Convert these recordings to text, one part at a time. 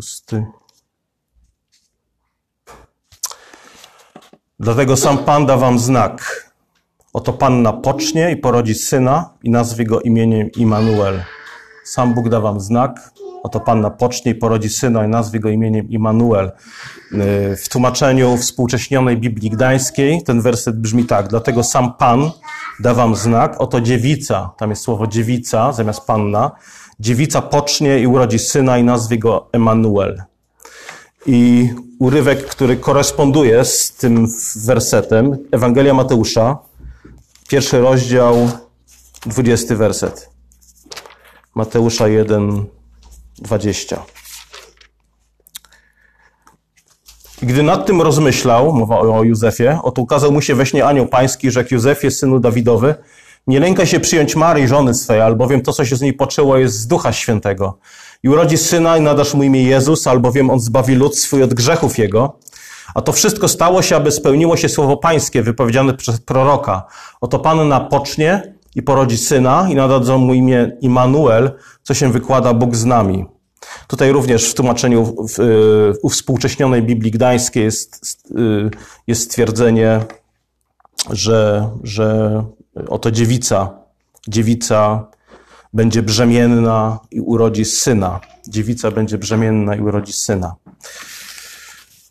szósty. Dlatego sam Pan da wam znak. Oto Panna pocznie i porodzi syna i nazwie go imieniem Immanuel. Sam Bóg da wam znak. Oto Panna pocznie i porodzi syna i nazwie go imieniem Immanuel. W tłumaczeniu współcześnionej Biblii Gdańskiej ten werset brzmi tak. Dlatego sam Pan da wam znak. Oto dziewica, tam jest słowo dziewica zamiast panna. Dziewica pocznie i urodzi syna i nazwie go Emanuel. I urywek, który koresponduje z tym wersetem, Ewangelia Mateusza, pierwszy rozdział, dwudziesty werset. Mateusza 1, 20. I gdy nad tym rozmyślał, mowa o Józefie, oto ukazał mu się we śnie anioł pański, rzekł Józefie, synu Dawidowy, nie lękaj się przyjąć Maryi, żony swej, albowiem to, co się z niej poczęło, jest z Ducha Świętego. I urodzi syna i nadasz mu imię Jezus, albowiem on zbawi lud swój od grzechów jego. A to wszystko stało się, aby spełniło się słowo pańskie, wypowiedziane przez proroka. Oto Panna pocznie i porodzi syna i nadadzą mu imię Immanuel, co się wykłada Bóg z nami. Tutaj również w tłumaczeniu w, w uwspółcześnionej Biblii Gdańskiej jest, y, jest stwierdzenie, że, że oto dziewica, dziewica będzie brzemienna i urodzi syna. Dziewica będzie brzemienna i urodzi syna.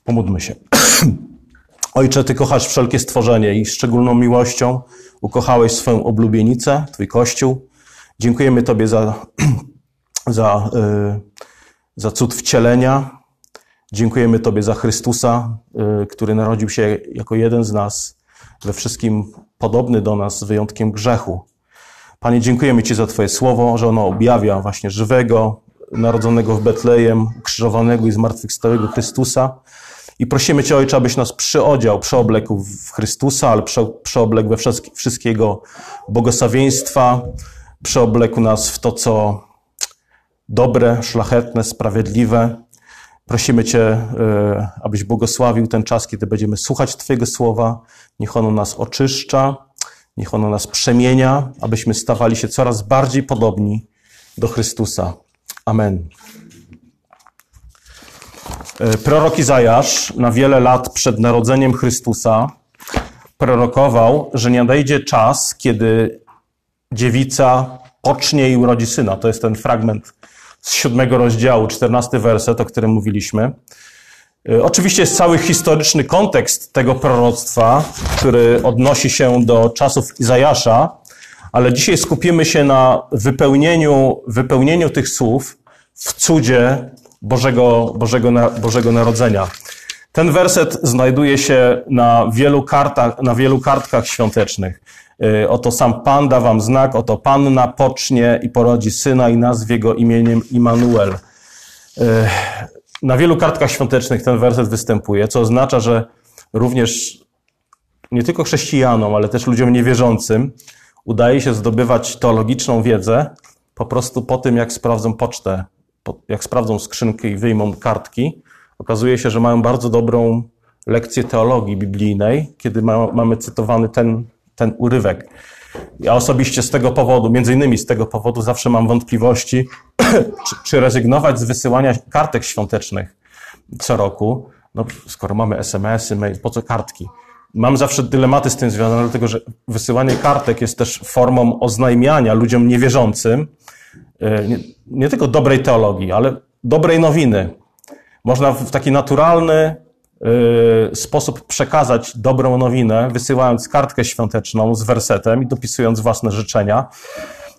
Pomódlmy się. Ojcze, Ty kochasz wszelkie stworzenie i szczególną miłością ukochałeś swoją oblubienicę, Twój Kościół. Dziękujemy Tobie za, za, yy, za cud wcielenia. Dziękujemy Tobie za Chrystusa, yy, który narodził się jako jeden z nas, we wszystkim podobny do nas, z wyjątkiem grzechu. Panie, dziękujemy Ci za Twoje słowo, że ono objawia właśnie żywego, narodzonego w Betlejem, ukrzyżowanego i zmartwychwstałego Chrystusa. I prosimy Cię, Ojcze, abyś nas przyodział, przeoblekł w Chrystusa, ale przeoblekł we wszystkiego błogosławieństwa, przeoblekł nas w to, co dobre, szlachetne, sprawiedliwe. Prosimy Cię, e, abyś błogosławił ten czas, kiedy będziemy słuchać Twojego słowa. Niech ono nas oczyszcza, niech ono nas przemienia, abyśmy stawali się coraz bardziej podobni do Chrystusa. Amen. E, prorok Izajasz na wiele lat przed narodzeniem Chrystusa prorokował, że nie nadejdzie czas, kiedy dziewica pocznie i urodzi syna. To jest ten fragment z siódmego rozdziału, czternasty werset, o którym mówiliśmy. E, oczywiście jest cały historyczny kontekst tego proroctwa, który odnosi się do czasów Izajasza, ale dzisiaj skupimy się na wypełnieniu, wypełnieniu tych słów w cudzie Bożego, Bożego, Bożego Narodzenia. Ten werset znajduje się na wielu, kartach, na wielu kartkach świątecznych. Y, oto sam Pan da wam znak, oto Panna pocznie i porodzi syna i nazwie go imieniem Immanuel. Y, na wielu kartkach świątecznych ten werset występuje, co oznacza, że również nie tylko chrześcijanom, ale też ludziom niewierzącym udaje się zdobywać teologiczną wiedzę po prostu po tym, jak sprawdzą pocztę jak sprawdzą skrzynkę i wyjmą kartki, okazuje się, że mają bardzo dobrą lekcję teologii biblijnej, kiedy ma, mamy cytowany ten, ten urywek. Ja osobiście z tego powodu, między innymi z tego powodu, zawsze mam wątpliwości, czy, czy rezygnować z wysyłania kartek świątecznych co roku. No, skoro mamy SMS-y, mail, po co kartki? Mam zawsze dylematy z tym związane, dlatego że wysyłanie kartek jest też formą oznajmiania ludziom niewierzącym, E, nie, nie tylko dobrej teologii, ale dobrej nowiny. Można w taki naturalny y, sposób przekazać dobrą nowinę, wysyłając kartkę świąteczną z wersetem i dopisując własne życzenia.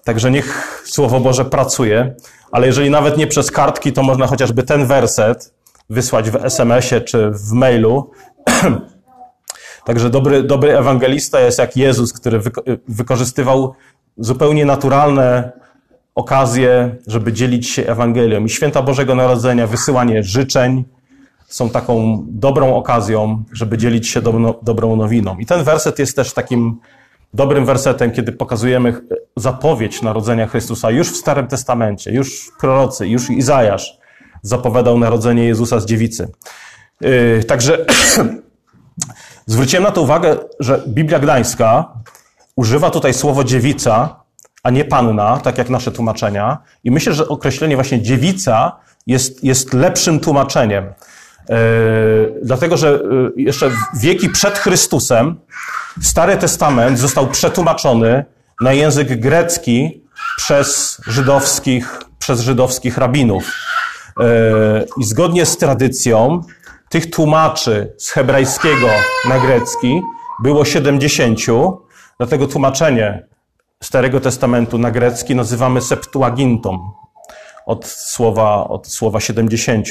Także niech Słowo Boże pracuje, ale jeżeli nawet nie przez kartki, to można chociażby ten werset wysłać w SMS-ie czy w mailu. Także dobry, dobry ewangelista jest jak Jezus, który wykorzystywał zupełnie naturalne okazję, żeby dzielić się Ewangelią. I święta Bożego Narodzenia, wysyłanie życzeń są taką dobrą okazją, żeby dzielić się dobrą nowiną. I ten werset jest też takim dobrym wersetem, kiedy pokazujemy zapowiedź narodzenia Chrystusa już w Starym Testamencie, już prorocy, już Izajasz zapowiadał narodzenie Jezusa z dziewicy. Yy, także zwróciłem na to uwagę, że Biblia Gdańska używa tutaj słowo dziewica a nie panna, tak jak nasze tłumaczenia. I myślę, że określenie właśnie dziewica jest, jest lepszym tłumaczeniem. E, dlatego, że e, jeszcze wieki przed Chrystusem Stary Testament został przetłumaczony na język grecki przez żydowskich, przez żydowskich rabinów. E, I zgodnie z tradycją tych tłumaczy z hebrajskiego na grecki było 70, dlatego tłumaczenie Starego Testamentu na grecki nazywamy Septuagintą od słowa, od słowa 70.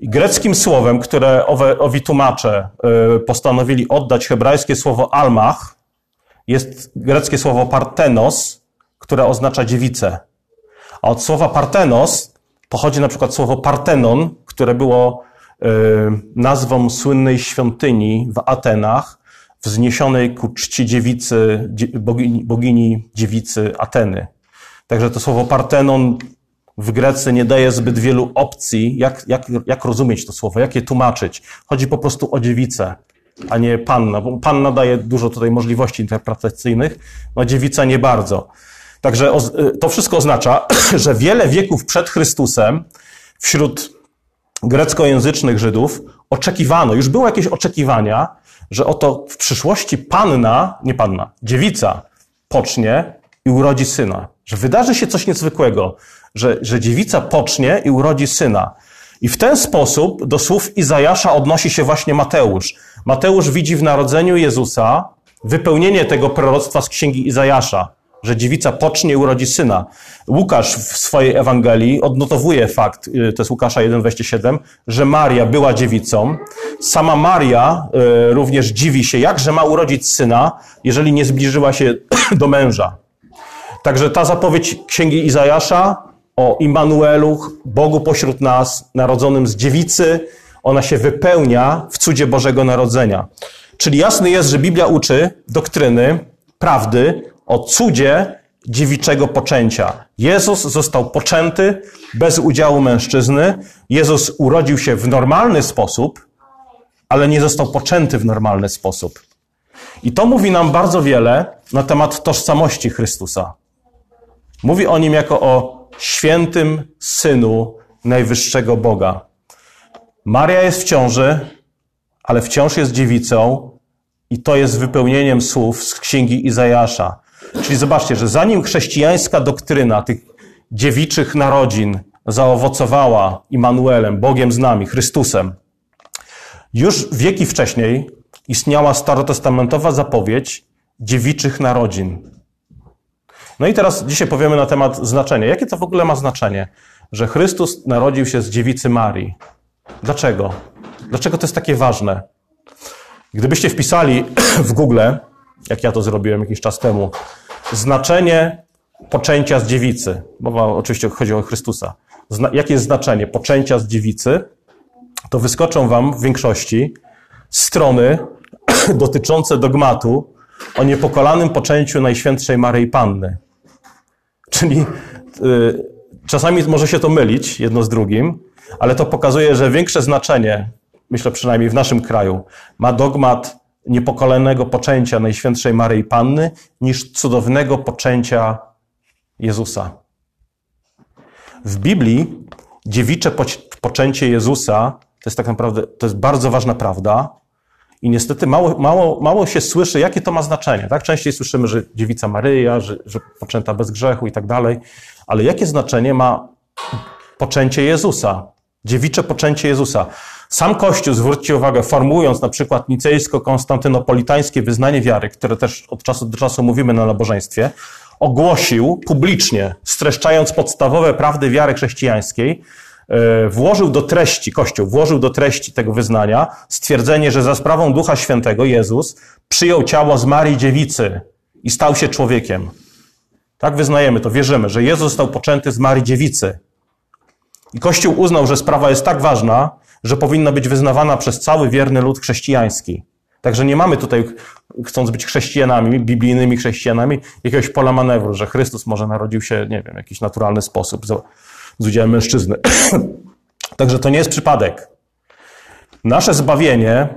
I greckim słowem, które owe, owi tłumacze y, postanowili oddać hebrajskie słowo almach, jest greckie słowo partenos, które oznacza dziewicę. A od słowa partenos pochodzi na przykład słowo partenon, które było y, nazwą słynnej świątyni w Atenach, wzniesionej ku czci dziewicy, bogini, bogini dziewicy Ateny. Także to słowo partenon w Grecy nie daje zbyt wielu opcji, jak, jak, jak rozumieć to słowo, jak je tłumaczyć. Chodzi po prostu o dziewicę, a nie panna, bo panna daje dużo tutaj możliwości interpretacyjnych, no dziewica nie bardzo. Także to wszystko oznacza, że wiele wieków przed Chrystusem wśród greckojęzycznych Żydów oczekiwano, już były jakieś oczekiwania, że oto w przyszłości panna, nie panna, dziewica pocznie i urodzi syna. Że wydarzy się coś niezwykłego, że, że dziewica pocznie i urodzi syna. I w ten sposób do słów Izajasza odnosi się właśnie Mateusz. Mateusz widzi w narodzeniu Jezusa wypełnienie tego proroctwa z księgi Izajasza, że dziewica pocznie i urodzi syna. Łukasz w swojej Ewangelii odnotowuje fakt, y, to jest Łukasza 1,27, że Maria była dziewicą. Sama Maria y, również dziwi się, jakże ma urodzić syna, jeżeli nie zbliżyła się do męża. Także ta zapowiedź księgi Izajasza o Immanuelu, Bogu pośród nas, narodzonym z dziewicy, ona się wypełnia w cudzie Bożego Narodzenia. Czyli jasny jest, że Biblia uczy doktryny, prawdy o cudzie dziewiczego poczęcia. Jezus został poczęty bez udziału mężczyzny. Jezus urodził się w normalny sposób, ale nie został poczęty w normalny sposób. I to mówi nam bardzo wiele na temat tożsamości Chrystusa. Mówi o nim jako o świętym synu najwyższego Boga. Maria jest w ciąży, ale wciąż jest dziewicą, i to jest wypełnieniem słów z księgi Izajasza. Czyli zobaczcie, że zanim chrześcijańska doktryna tych dziewiczych narodzin zaowocowała Immanuelem, Bogiem z nami, Chrystusem, już wieki wcześniej istniała starotestamentowa zapowiedź dziewiczych narodzin. No i teraz dzisiaj powiemy na temat znaczenia. Jakie to w ogóle ma znaczenie, że Chrystus narodził się z dziewicy Marii? Dlaczego? Dlaczego to jest takie ważne? Gdybyście wpisali w Google, jak ja to zrobiłem jakiś czas temu, znaczenie poczęcia z dziewicy, bo oczywiście chodzi o Chrystusa. Zna, jakie jest znaczenie poczęcia z dziewicy? To wyskoczą wam w większości strony dotyczące dogmatu o niepokolanym poczęciu Najświętszej Maryi Panny. Czyli y, czasami może się to mylić jedno z drugim, ale to pokazuje, że większe znaczenie, myślę przynajmniej w naszym kraju, ma dogmat niepokolanego poczęcia Najświętszej Maryi Panny niż cudownego poczęcia Jezusa. W Biblii dziewicze poczęcie Jezusa to jest tak naprawdę, to jest bardzo ważna prawda, i niestety mało, mało, mało się słyszy, jakie to ma znaczenie. Tak? Częściej słyszymy, że dziewica Maryja, że, że poczęta bez grzechu i tak dalej. Ale jakie znaczenie ma poczęcie Jezusa? Dziewicze poczęcie Jezusa. Sam Kościół, zwróćcie uwagę, formułując na przykład nicejsko-konstantynopolitańskie wyznanie wiary, które też od czasu do czasu mówimy na nabożeństwie, ogłosił publicznie, streszczając podstawowe prawdy wiary chrześcijańskiej, E, włożył do treści, Kościół włożył do treści tego wyznania stwierdzenie, że za sprawą Ducha Świętego Jezus przyjął ciało z Marii Dziewicy i stał się człowiekiem. Tak wyznajemy to, wierzymy, że Jezus został poczęty z Marii Dziewicy. I Kościół uznał, że sprawa jest tak ważna, że powinna być wyznawana przez cały wierny lud chrześcijański. Także nie mamy tutaj, chcąc być chrześcijanami, biblijnymi chrześcijanami, jakiegoś pola manewru, że Chrystus może narodził się, nie wiem, w jakiś naturalny sposób z udziałem mężczyzny. Także to nie jest przypadek. Nasze zbawienie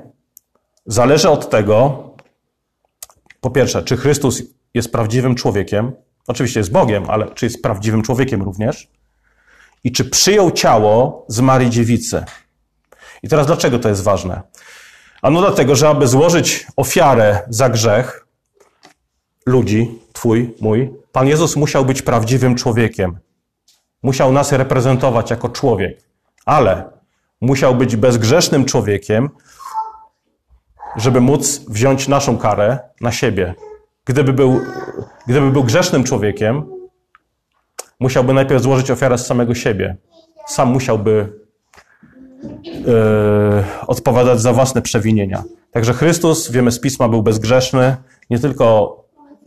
zależy od tego, po pierwsze, czy Chrystus jest prawdziwym człowiekiem, oczywiście jest Bogiem, ale czy jest prawdziwym człowiekiem również. i czy przyjął ciało z Marii Dziewicy. I teraz dlaczego to jest ważne? Ano dlatego, że aby złożyć ofiarę za grzech ludzi, twój, mój, Pan Jezus musiał być prawdziwym człowiekiem. Musiał nas reprezentować jako człowiek, ale musiał być bezgrzesznym człowiekiem, żeby móc wziąć naszą karę na siebie. Gdyby był, gdyby był grzesznym człowiekiem, musiałby najpierw złożyć ofiarę z samego siebie. Sam musiałby odpowiadać za własne przewinienia. Także Chrystus, wiemy z pisma, był bezgrzeszny. Nie tylko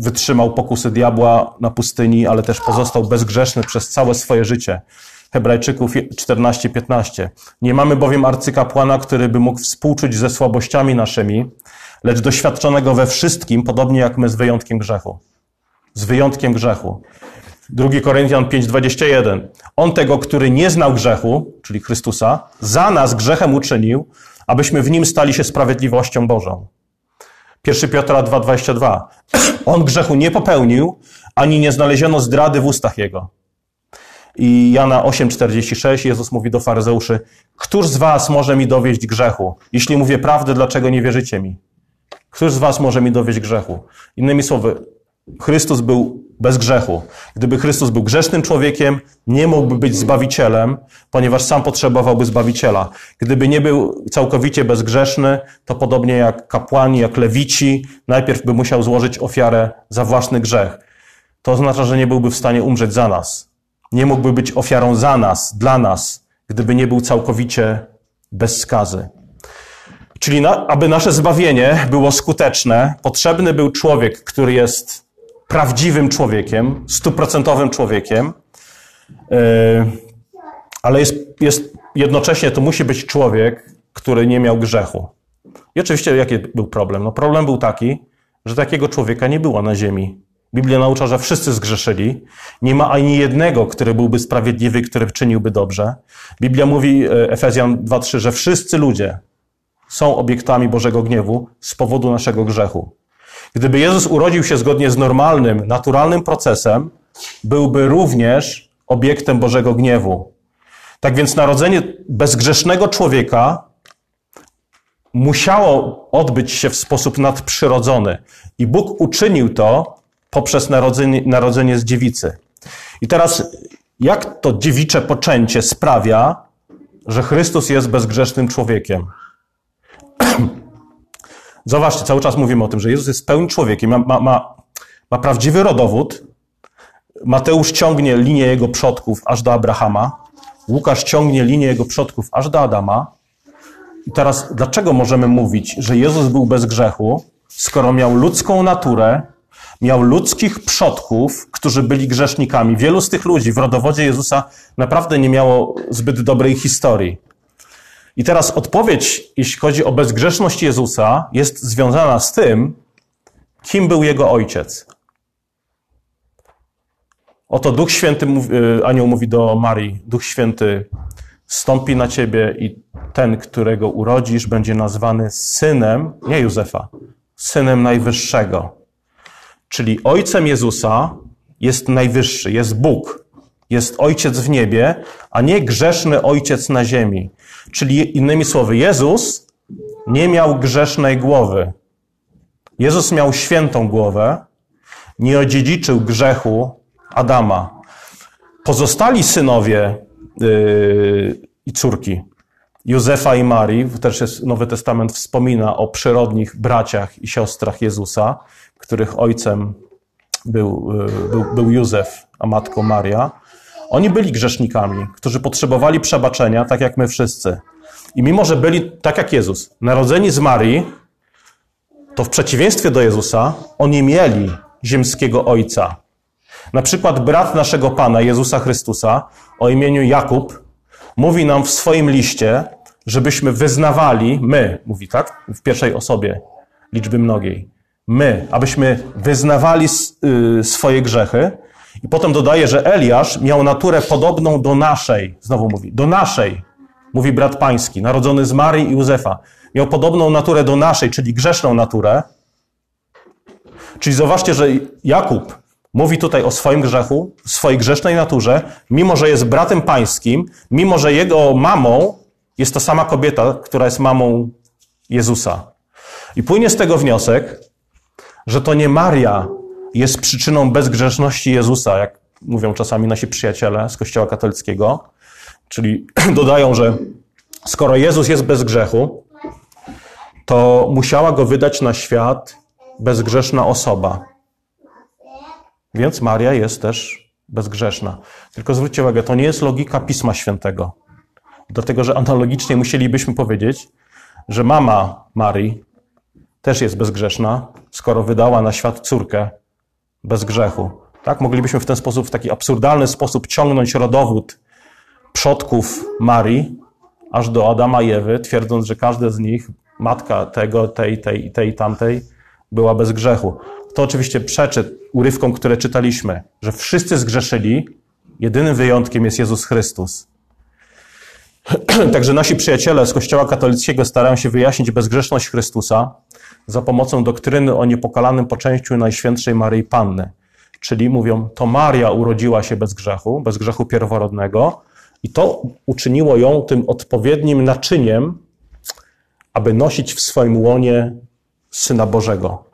wytrzymał pokusy diabła na pustyni, ale też pozostał bezgrzeszny przez całe swoje życie. Hebrajczyków 14-15. Nie mamy bowiem arcykapłana, który by mógł współczuć ze słabościami naszymi, lecz doświadczonego we wszystkim, podobnie jak my z wyjątkiem grzechu. Z wyjątkiem grzechu. 2 Koryntian 5:21. On tego, który nie znał grzechu, czyli Chrystusa, za nas grzechem uczynił, abyśmy w nim stali się sprawiedliwością Bożą. 1 Piotra 2:22. On grzechu nie popełnił, ani nie znaleziono zdrady w ustach jego. I Jana 8:46 Jezus mówi do faryzeuszy: Któż z was może mi dowieść grzechu? Jeśli mówię prawdę, dlaczego nie wierzycie mi? Któż z was może mi dowieść grzechu? Innymi słowy, Chrystus był bez grzechu. Gdyby Chrystus był grzesznym człowiekiem, nie mógłby być zbawicielem, ponieważ sam potrzebowałby zbawiciela. Gdyby nie był całkowicie bezgrzeszny, to podobnie jak kapłani, jak lewici, najpierw by musiał złożyć ofiarę za własny grzech. To oznacza, że nie byłby w stanie umrzeć za nas. Nie mógłby być ofiarą za nas, dla nas, gdyby nie był całkowicie bez skazy. Czyli na, aby nasze zbawienie było skuteczne, potrzebny był człowiek, który jest prawdziwym człowiekiem, stuprocentowym człowiekiem, e, ale jest, jest jednocześnie to musi być człowiek, który nie miał grzechu. I oczywiście jaki był problem? No problem był taki, że takiego człowieka nie było na ziemi. Biblia naucza, że wszyscy zgrzeszyli. Nie ma ani jednego, który byłby sprawiedliwy, który czyniłby dobrze. Biblia mówi, e, Efezjan 2:3, że wszyscy ludzie są obiektami Bożego gniewu z powodu naszego grzechu. Gdyby Jezus urodził się zgodnie z normalnym, naturalnym procesem, byłby również obiektem Bożego gniewu. Tak więc narodzenie bezgrzesznego człowieka musiało odbyć się w sposób nadprzyrodzony. I Bóg uczynił to poprzez narodzenie, narodzenie z dziewicy. I teraz, jak to dziewicze poczęcie sprawia, że Chrystus jest bezgrzesznym człowiekiem? Zobaczcie, cały czas mówimy o tym, że Jezus jest pełnym człowiekiem, ma, ma, ma, ma prawdziwy rodowód. Mateusz ciągnie linię jego przodków aż do Abrahama. Łukasz ciągnie linię jego przodków aż do Adama. I teraz, dlaczego możemy mówić, że Jezus był bez grzechu, skoro miał ludzką naturę, miał ludzkich przodków, którzy byli grzesznikami? Wielu z tych ludzi w rodowodzie Jezusa naprawdę nie miało zbyt dobrej historii. I teraz odpowiedź, jeśli chodzi o bezgrzeszność Jezusa, jest związana z tym, kim był jego ojciec. Oto Duch Święty, y, anioł mówi do Marii, Duch Święty stąpi na ciebie i ten, którego urodzisz, będzie nazwany synem, nie Józefa, synem Najwyższego. Czyli ojcem Jezusa jest Najwyższy, jest Bóg, jest Ojciec w niebie, a nie grzeszny Ojciec na ziemi. Czyli innymi słowy, Jezus nie miał grzesznej głowy. Jezus miał świętą głowę, nie odziedziczył grzechu Adama. Pozostali synowie yy, i córki Józefa i Marii, też jest, Nowy Testament wspomina o przyrodnich braciach i siostrach Jezusa, których ojcem był, yy, był, był Józef, a matką Maria. Oni byli grzesznikami, którzy potrzebowali przebaczenia, tak jak my wszyscy. I mimo, że byli tak jak Jezus, narodzeni z Marii, to w przeciwieństwie do Jezusa, oni mieli ziemskiego ojca. Na przykład brat naszego Pana, Jezusa Chrystusa, o imieniu Jakub, mówi nam w swoim liście, żebyśmy wyznawali, my, mówi tak, w pierwszej osobie liczby mnogiej, my, abyśmy wyznawali y, swoje grzechy, i potem dodaje, że Eliasz miał naturę podobną do naszej. Znowu mówi, do naszej. Mówi brat pański, narodzony z Marii i Józefa. Miał podobną naturę do naszej, czyli grzeszną naturę. Czyli zobaczcie, że Jakub Mówi tutaj o swoim grzechu, swojej grzesznej naturze, mimo że jest bratem pańskim, mimo że jego mamą jest ta sama kobieta, która jest mamą Jezusa. I płynie z tego wniosek, że to nie Maria jest przyczyną bezgrzeszności Jezusa, jak mówią czasami nasi przyjaciele z Kościoła katolickiego, czyli dodają, że skoro Jezus jest bez grzechu, to musiała go wydać na świat bezgrzeszna osoba. Więc Maria jest też bezgrzeszna. Tylko zwróćcie uwagę, to nie jest logika Pisma Świętego. Dlatego, że analogicznie musielibyśmy powiedzieć, że mama Marii też jest bezgrzeszna, skoro wydała na świat córkę bez grzechu. Tak? Moglibyśmy w ten sposób, w taki absurdalny sposób ciągnąć rodowód przodków Marii aż do Adama i Ewy, twierdząc, że każdy z nich, matka tego, tej, tej i tej, tamtej, była bez grzechu. To oczywiście przeczy urywkom, które czytaliśmy, że wszyscy zgrzeszyli, jedynym wyjątkiem jest Jezus Chrystus. Także nasi przyjaciele z Kościoła katolickiego starają się wyjaśnić bezgrzeszność Chrystusa za pomocą doktryny o niepokalanym poczęściu Najświętszej Maryi Panny. Czyli mówią, to Maria urodziła się bez grzechu, bez grzechu pierworodnego i to uczyniło ją tym odpowiednim naczyniem, aby nosić w swoim łonie Syna Bożego.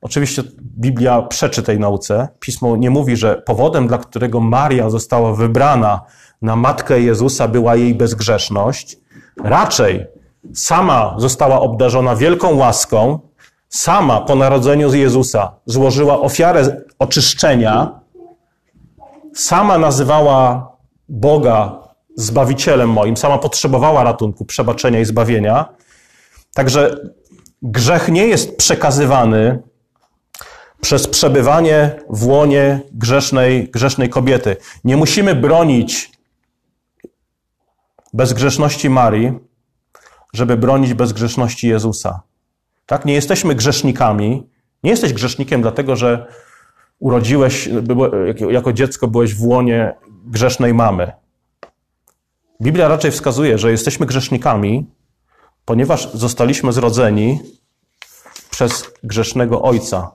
Oczywiście Biblia przeczy tej nauce. Pismo nie mówi, że powodem, dla którego Maria została wybrana na matkę Jezusa, była jej bezgrzeszność. Raczej sama została obdarzona wielką łaską, sama po narodzeniu z Jezusa złożyła ofiarę oczyszczenia, sama nazywała Boga Zbawicielem moim, sama potrzebowała ratunku, przebaczenia i zbawienia. Także grzech nie jest przekazywany przez przebywanie w łonie grzesznej, grzesznej kobiety. Nie musimy bronić bezgrzeszności Marii, żeby bronić bezgrzeszności Jezusa. Tak? Nie jesteśmy grzesznikami. Nie jesteś grzesznikiem dlatego, że urodziłeś, jako dziecko byłeś w łonie grzesznej mamy. Biblia raczej wskazuje, że jesteśmy grzesznikami, ponieważ zostaliśmy zrodzeni przez grzesznego ojca.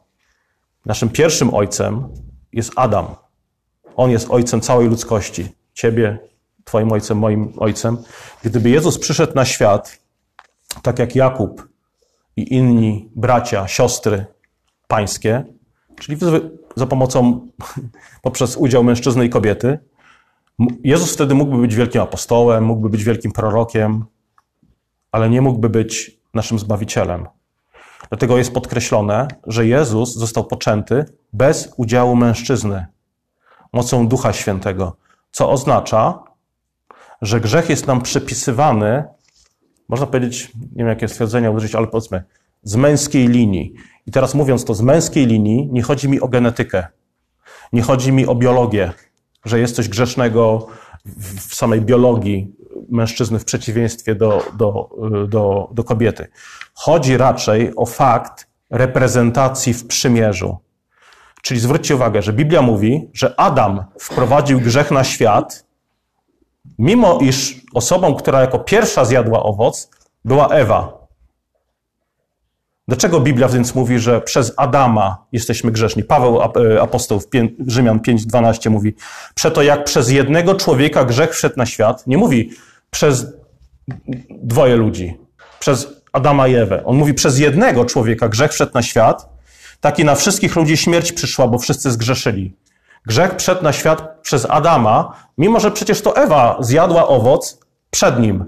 Naszym pierwszym ojcem jest Adam. On jest ojcem całej ludzkości. Ciebie, Twoim ojcem, moim ojcem. Gdyby Jezus przyszedł na świat, tak jak Jakub i inni bracia, siostry pańskie, czyli za pomocą, poprzez udział mężczyzny i kobiety, Jezus wtedy mógłby być wielkim apostołem, mógłby być wielkim prorokiem, ale nie mógłby być naszym zbawicielem. Dlatego jest podkreślone, że Jezus został poczęty bez udziału mężczyzny, mocą Ducha Świętego, co oznacza, że grzech jest nam przypisywany, można powiedzieć, nie wiem jakie stwierdzenia użyć, ale powiedzmy, z męskiej linii. I teraz mówiąc to z męskiej linii, nie chodzi mi o genetykę, nie chodzi mi o biologię, że jest coś grzesznego w samej biologii mężczyzny w przeciwieństwie do, do, do, do kobiety. Chodzi raczej o fakt reprezentacji w przymierzu. Czyli zwróćcie uwagę, że Biblia mówi, że Adam wprowadził grzech na świat, mimo iż osobą, która jako pierwsza zjadła owoc, była Ewa. Dlaczego Biblia więc mówi, że przez Adama jesteśmy grzeszni? Paweł, e, apostoł w Rzymian 5:12 mówi, przeto jak przez jednego człowieka grzech wszedł na świat, nie mówi przez dwoje ludzi, przez Adama i Ewę. On mówi, przez jednego człowieka grzech wszedł na świat, tak i na wszystkich ludzi śmierć przyszła, bo wszyscy zgrzeszyli. Grzech wszedł na świat przez Adama, mimo że przecież to Ewa zjadła owoc przed nim.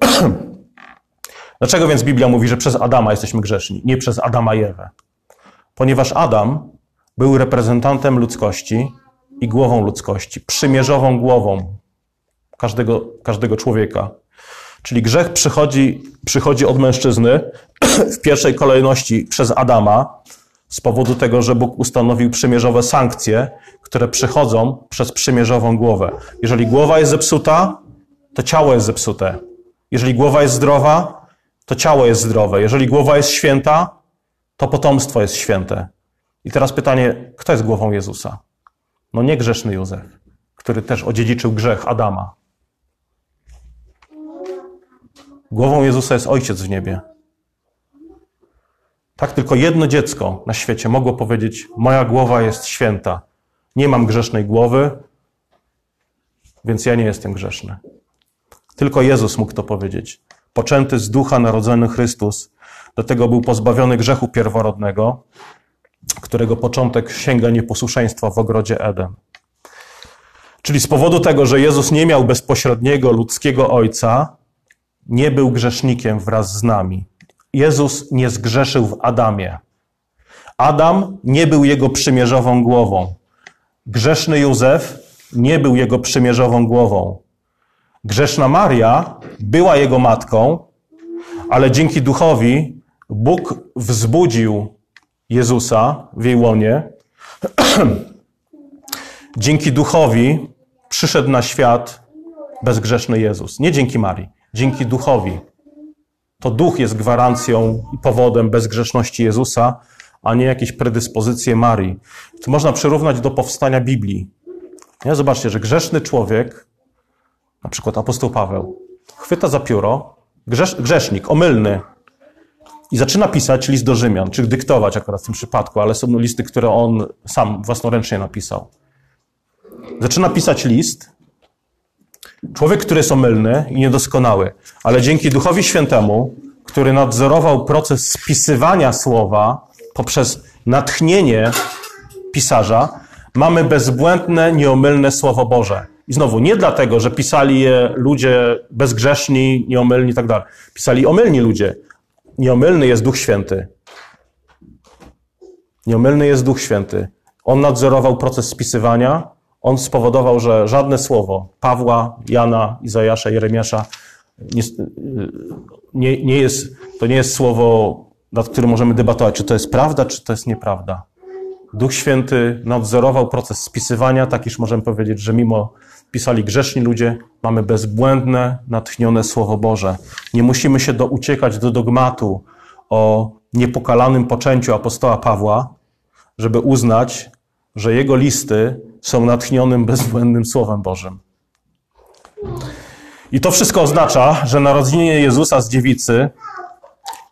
Dlaczego więc Biblia mówi, że przez Adama jesteśmy grzeszni, nie przez Adama i Ewę? Ponieważ Adam był reprezentantem ludzkości i głową ludzkości, przymierzową głową każdego, każdego człowieka. Czyli grzech przychodzi, przychodzi od mężczyzny w pierwszej kolejności przez Adama, z powodu tego, że Bóg ustanowił przymierzowe sankcje, które przychodzą przez przymierzową głowę. Jeżeli głowa jest zepsuta, to ciało jest zepsute. Jeżeli głowa jest zdrowa, to ciało jest zdrowe. Jeżeli głowa jest święta, to potomstwo jest święte. I teraz pytanie, kto jest głową Jezusa? No nie grzeszny Józef, który też odziedziczył grzech Adama. Głową Jezusa jest Ojciec w niebie. Tak, tylko jedno dziecko na świecie mogło powiedzieć: Moja głowa jest święta. Nie mam grzesznej głowy, więc ja nie jestem grzeszny. Tylko Jezus mógł to powiedzieć. Poczęty z ducha narodzony Chrystus, do tego był pozbawiony grzechu pierworodnego, którego początek sięga nieposłuszeństwa w ogrodzie Eden. Czyli z powodu tego, że Jezus nie miał bezpośredniego ludzkiego ojca, nie był grzesznikiem wraz z nami. Jezus nie zgrzeszył w Adamie. Adam nie był jego przymierzową głową. Grzeszny Józef nie był jego przymierzową głową. Grzeszna Maria była jego matką, ale dzięki duchowi Bóg wzbudził Jezusa w jej łonie. dzięki duchowi przyszedł na świat bezgrzeszny Jezus. Nie dzięki Marii, dzięki duchowi. To duch jest gwarancją i powodem bezgrzeszności Jezusa, a nie jakieś predyspozycje Marii. To można przyrównać do powstania Biblii. Nie? Zobaczcie, że grzeszny człowiek, na przykład apostoł Paweł, chwyta za pióro, grzesz, grzesznik, omylny, i zaczyna pisać list do Rzymian, czy dyktować akurat w tym przypadku, ale są listy, które on sam własnoręcznie napisał. Zaczyna pisać list. Człowiek, który jest omylny i niedoskonały, ale dzięki Duchowi Świętemu, który nadzorował proces spisywania słowa poprzez natchnienie pisarza, mamy bezbłędne, nieomylne Słowo Boże. I znowu, nie dlatego, że pisali je ludzie bezgrzeszni, nieomylni i tak dalej. Pisali omylni ludzie. Nieomylny jest Duch Święty. Nieomylny jest Duch Święty. On nadzorował proces spisywania. On spowodował, że żadne słowo Pawła, Jana, Izajasza, Jeremiasza nie, nie, nie jest, to nie jest słowo, nad którym możemy debatować, czy to jest prawda, czy to jest nieprawda. Duch Święty nadzorował proces spisywania, tak iż możemy powiedzieć, że mimo pisali grzeszni ludzie, mamy bezbłędne, natchnione Słowo Boże. Nie musimy się do, uciekać do dogmatu o niepokalanym poczęciu apostoła Pawła, żeby uznać, że jego listy są natchnionym, bezbłędnym Słowem Bożym. I to wszystko oznacza, że narodzenie Jezusa z dziewicy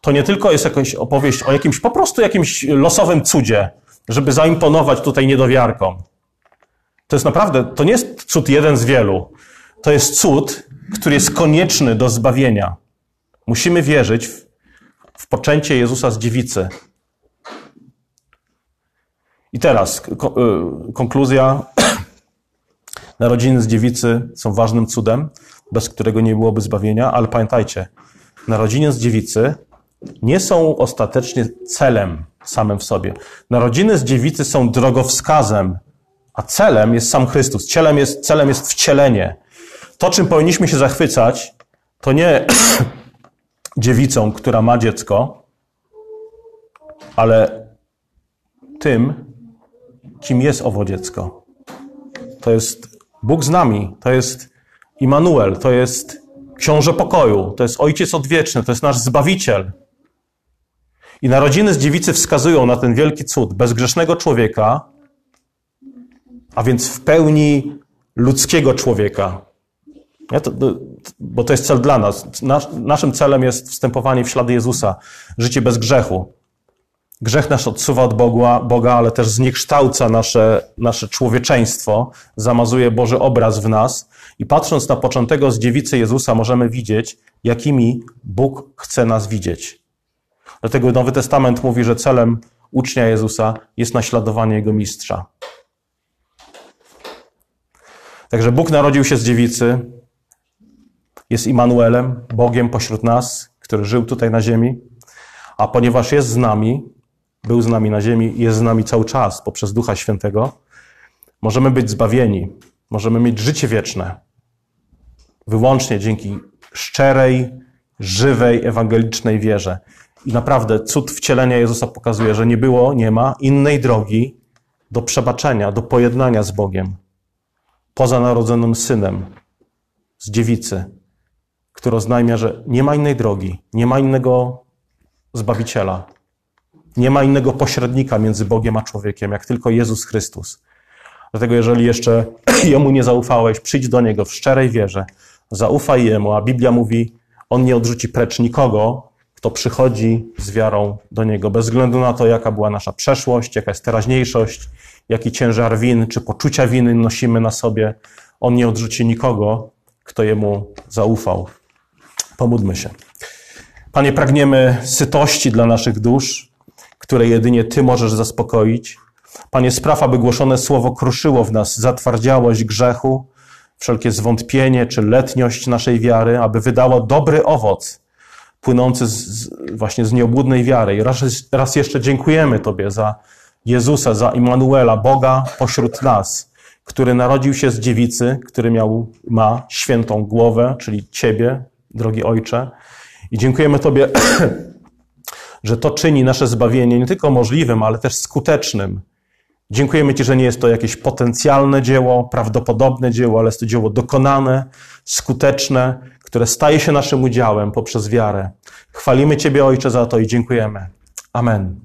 to nie tylko jest jakaś opowieść o jakimś po prostu jakimś losowym cudzie, żeby zaimponować tutaj niedowiarkom. To jest naprawdę, to nie jest cud jeden z wielu. To jest cud, który jest konieczny do zbawienia. Musimy wierzyć w, w poczęcie Jezusa z dziewicy. I teraz y, konkluzja. Narodziny z dziewicy są ważnym cudem, bez którego nie byłoby zbawienia, ale pamiętajcie, narodziny z dziewicy nie są ostatecznie celem samym w sobie. Narodziny z dziewicy są drogowskazem, a celem jest sam Chrystus. Celem jest, celem jest wcielenie. To, czym powinniśmy się zachwycać, to nie dziewicą, która ma dziecko, ale tym, kim jest owo dziecko. To jest Bóg z nami, to jest Immanuel, to jest książę pokoju, to jest Ojciec odwieczny, to jest nasz Zbawiciel. I narodziny z dziewicy wskazują na ten wielki cud bezgrzesznego człowieka, a więc w pełni ludzkiego człowieka. Ja to, bo to jest cel dla nas. Nasz, naszym celem jest wstępowanie w ślady Jezusa, życie bez grzechu. Grzech nasz odsuwa od Boga, Boga ale też zniekształca nasze, nasze człowieczeństwo, zamazuje Boży obraz w nas. I patrząc na początego z dziewicy Jezusa, możemy widzieć, jakimi Bóg chce nas widzieć. Dlatego Nowy Testament mówi, że celem ucznia Jezusa jest naśladowanie Jego mistrza. Także Bóg narodził się z dziewicy, jest Immanuelem, Bogiem pośród nas, który żył tutaj na ziemi, a ponieważ jest z nami, był z nami na ziemi i jest z nami cały czas poprzez Ducha Świętego, możemy być zbawieni, możemy mieć życie wieczne. Wyłącznie dzięki szczerej, żywej, ewangelicznej wierze. I naprawdę cud wcielenia Jezusa pokazuje, że nie było, nie ma innej drogi do przebaczenia, do pojednania z Bogiem. Poza narodzonym synem z dziewicy, który oznajmia, że nie ma innej drogi, nie ma innego zbawiciela, nie ma innego pośrednika między Bogiem a człowiekiem, jak tylko Jezus Chrystus. Dlatego, jeżeli jeszcze Jemu nie zaufałeś, przyjdź do Niego w szczerej wierze, zaufaj Jemu, a Biblia mówi, On nie odrzuci precz nikogo, to przychodzi z wiarą do Niego, bez względu na to, jaka była nasza przeszłość, jaka jest teraźniejszość, jaki ciężar win czy poczucia winy nosimy na sobie. On nie odrzuci nikogo, kto Jemu zaufał. Pomódlmy się. Panie, pragniemy sytości dla naszych dusz, które jedynie Ty możesz zaspokoić. Panie, spraw, aby głoszone słowo kruszyło w nas zatwardziałość grzechu, wszelkie zwątpienie czy letniość naszej wiary, aby wydało dobry owoc płynący z, właśnie z nieobłudnej wiary. I raz, raz jeszcze dziękujemy Tobie za Jezusa, za Immanuela, Boga pośród nas, który narodził się z dziewicy, który miał, ma świętą głowę, czyli Ciebie, drogi Ojcze. I dziękujemy Tobie, że to czyni nasze zbawienie nie tylko możliwym, ale też skutecznym. Dziękujemy Ci, że nie jest to jakieś potencjalne dzieło, prawdopodobne dzieło, ale jest to dzieło dokonane, skuteczne, które staje się naszym udziałem poprzez wiarę. Chwalimy Ciebie, Ojcze, za to i dziękujemy. Amen.